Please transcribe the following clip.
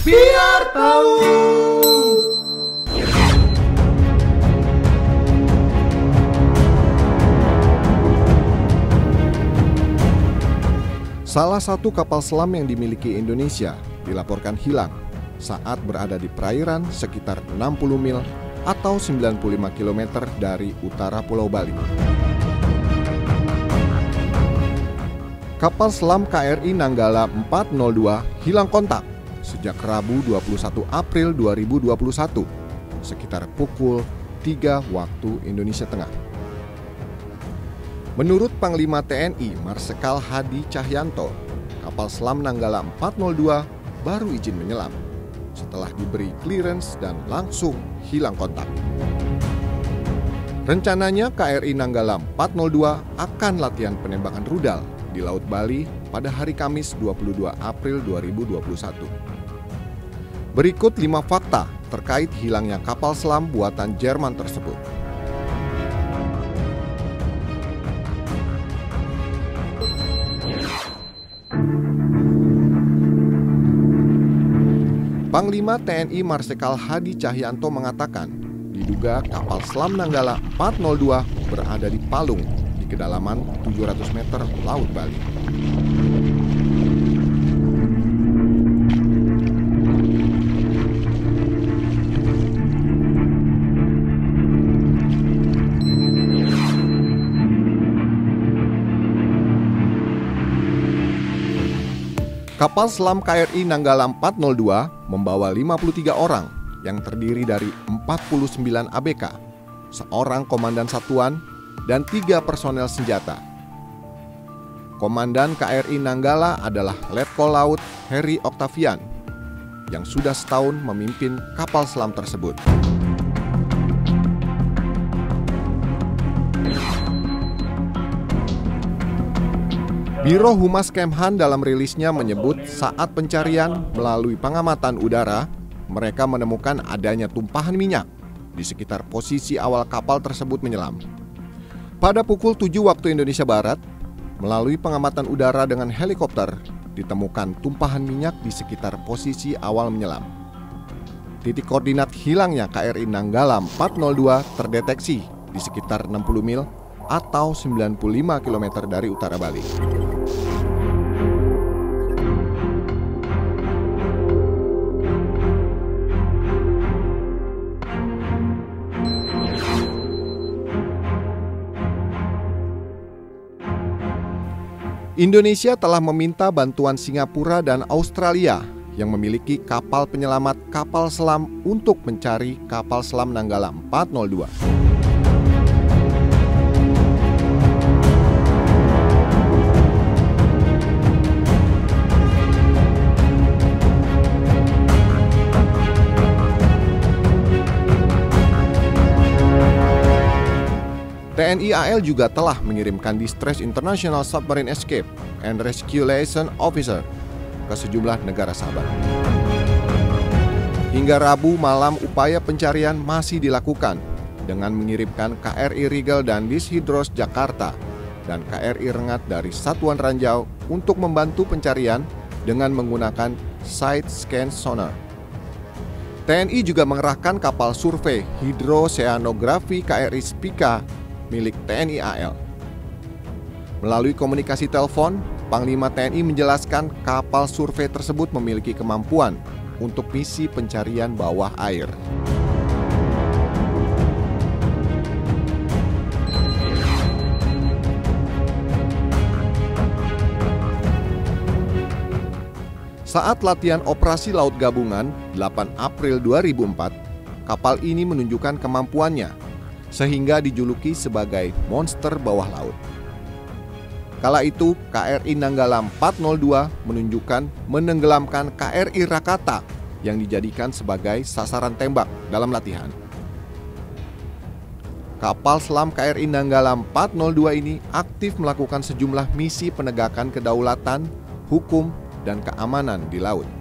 Biar tahu. Salah satu kapal selam yang dimiliki Indonesia dilaporkan hilang saat berada di perairan sekitar 60 mil atau 95 km dari utara Pulau Bali. Kapal selam KRI Nanggala 402 hilang kontak sejak Rabu 21 April 2021 sekitar pukul 3 waktu Indonesia Tengah. Menurut Panglima TNI Marsikal Hadi Cahyanto, kapal selam Nanggala 402 baru izin menyelam setelah diberi clearance dan langsung hilang kontak. Rencananya KRI Nanggala 402 akan latihan penembakan rudal di Laut Bali pada hari Kamis 22 April 2021. Berikut lima fakta terkait hilangnya kapal selam buatan Jerman tersebut. Panglima TNI Marsikal Hadi Cahyanto mengatakan, diduga kapal selam Nanggala 402 berada di Palung kedalaman 700 meter Laut Bali. Kapal selam KRI Nanggala 402 membawa 53 orang yang terdiri dari 49 ABK, seorang komandan satuan, dan tiga personel senjata. Komandan KRI Nanggala adalah Letkol Laut Heri Octavian yang sudah setahun memimpin kapal selam tersebut. Biro Humas Kemhan dalam rilisnya menyebut saat pencarian melalui pengamatan udara, mereka menemukan adanya tumpahan minyak di sekitar posisi awal kapal tersebut menyelam. Pada pukul 7 waktu Indonesia Barat, melalui pengamatan udara dengan helikopter, ditemukan tumpahan minyak di sekitar posisi awal menyelam. Titik koordinat hilangnya KRI Nanggala 402 terdeteksi di sekitar 60 mil atau 95 km dari utara Bali. Indonesia telah meminta bantuan Singapura dan Australia yang memiliki kapal penyelamat kapal selam untuk mencari kapal selam Nanggala 402. TNI AL juga telah mengirimkan Distress International Submarine Escape and Rescue Liaison Officer ke sejumlah negara sahabat. Hingga Rabu malam upaya pencarian masih dilakukan dengan mengirimkan KRI Rigel dan Dishidros Jakarta dan KRI Rengat dari Satuan Ranjau untuk membantu pencarian dengan menggunakan side scan sonar. TNI juga mengerahkan kapal survei hidroseanografi KRI Spika milik TNI AL. Melalui komunikasi telepon, Panglima TNI menjelaskan kapal survei tersebut memiliki kemampuan untuk misi pencarian bawah air. Saat latihan operasi laut gabungan 8 April 2004, kapal ini menunjukkan kemampuannya sehingga dijuluki sebagai monster bawah laut. Kala itu, KRI Nanggala 402 menunjukkan menenggelamkan KRI Rakata yang dijadikan sebagai sasaran tembak dalam latihan. Kapal selam KRI Nanggala 402 ini aktif melakukan sejumlah misi penegakan kedaulatan, hukum, dan keamanan di laut.